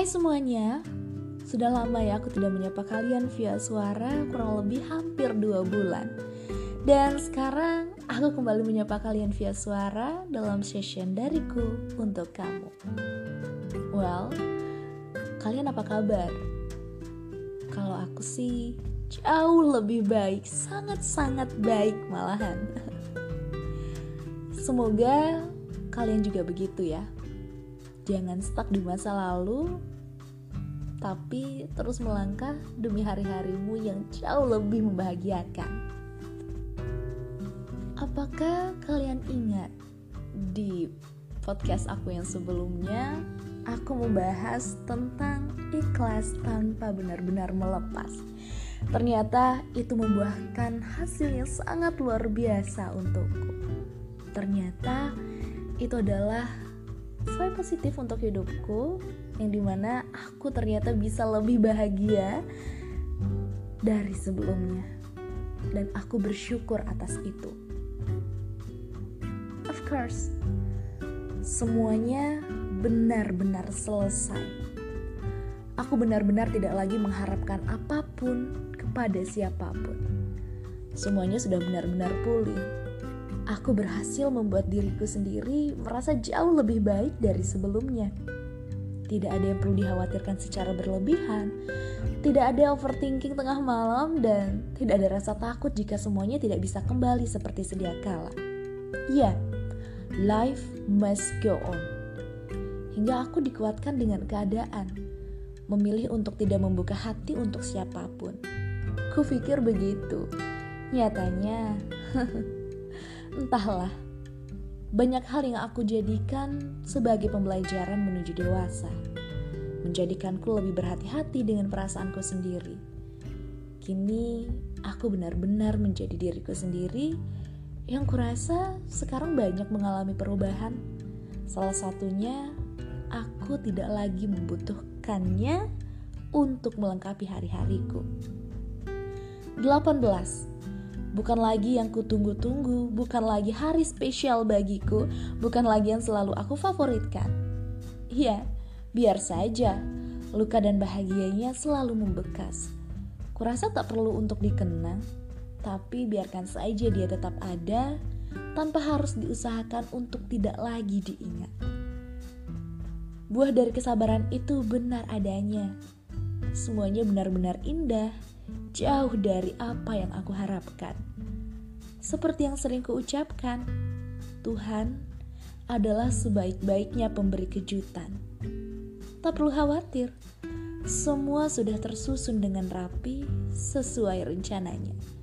Hai semuanya, sudah lama ya aku tidak menyapa kalian via suara kurang lebih hampir dua bulan. Dan sekarang aku kembali menyapa kalian via suara dalam session dariku untuk kamu. Well, kalian apa kabar? Kalau aku sih jauh lebih baik, sangat-sangat baik malahan. Semoga kalian juga begitu ya Jangan stuck di masa lalu, tapi terus melangkah demi hari-harimu yang jauh lebih membahagiakan. Apakah kalian ingat di podcast aku yang sebelumnya, aku membahas tentang ikhlas tanpa benar-benar melepas. Ternyata itu membuahkan hasil yang sangat luar biasa untukku. Ternyata itu adalah vibe positif untuk hidupku yang di mana aku ternyata bisa lebih bahagia dari sebelumnya. Dan aku bersyukur atas itu. Of course semuanya benar-benar selesai. Aku benar-benar tidak lagi mengharapkan apa pun kepada siapa pun. Semuanya sudah benar-benar pulih aku berhasil membuat diriku sendiri merasa jauh lebih baik dari sebelumnya. Tidak ada yang perlu dikhawatirkan secara berlebihan, tidak ada overthinking tengah malam, dan tidak ada rasa takut jika semuanya tidak bisa kembali seperti sedia kala. Ya, life must go on. Hingga aku dikuatkan dengan keadaan, memilih untuk tidak membuka hati untuk siapa pun. Kupikir begitu. Nyatanya, Entahlah, banyak hal yang aku jadikan sebagai pembelajaran menuju dewasa, menjadikanku lebih berhati-hati dengan perasaanku sendiri. Kini aku benar-benar menjadi diriku sendiri yang kurasa sekarang banyak mengalami perubahan. Salah satunya, aku tidak lagi membutuhkannya untuk melengkapi hari-hariku. 18 bukan lagi yang kutunggu-tunggu, bukan lagi hari spesial bagiku, bukan lagi yang selalu aku favoritkan. Iya, biar saja luka dan bahagianya selalu membekas. Kurasa tak perlu untuk dikenang, tapi biarkan saja dia tetap ada tanpa harus diusahakan untuk tidak lagi diingat. Buah dari kesabaran itu benar adanya. Semuanya benar-benar indah, jauh dari apa yang aku harapkan. Seperti yang sering kuucapkan, Tuhan adalah sebaik-baiknya pemberi kejutan. Tak perlu khawatir, semua sudah tersusun dengan rapi sesuai rencananya.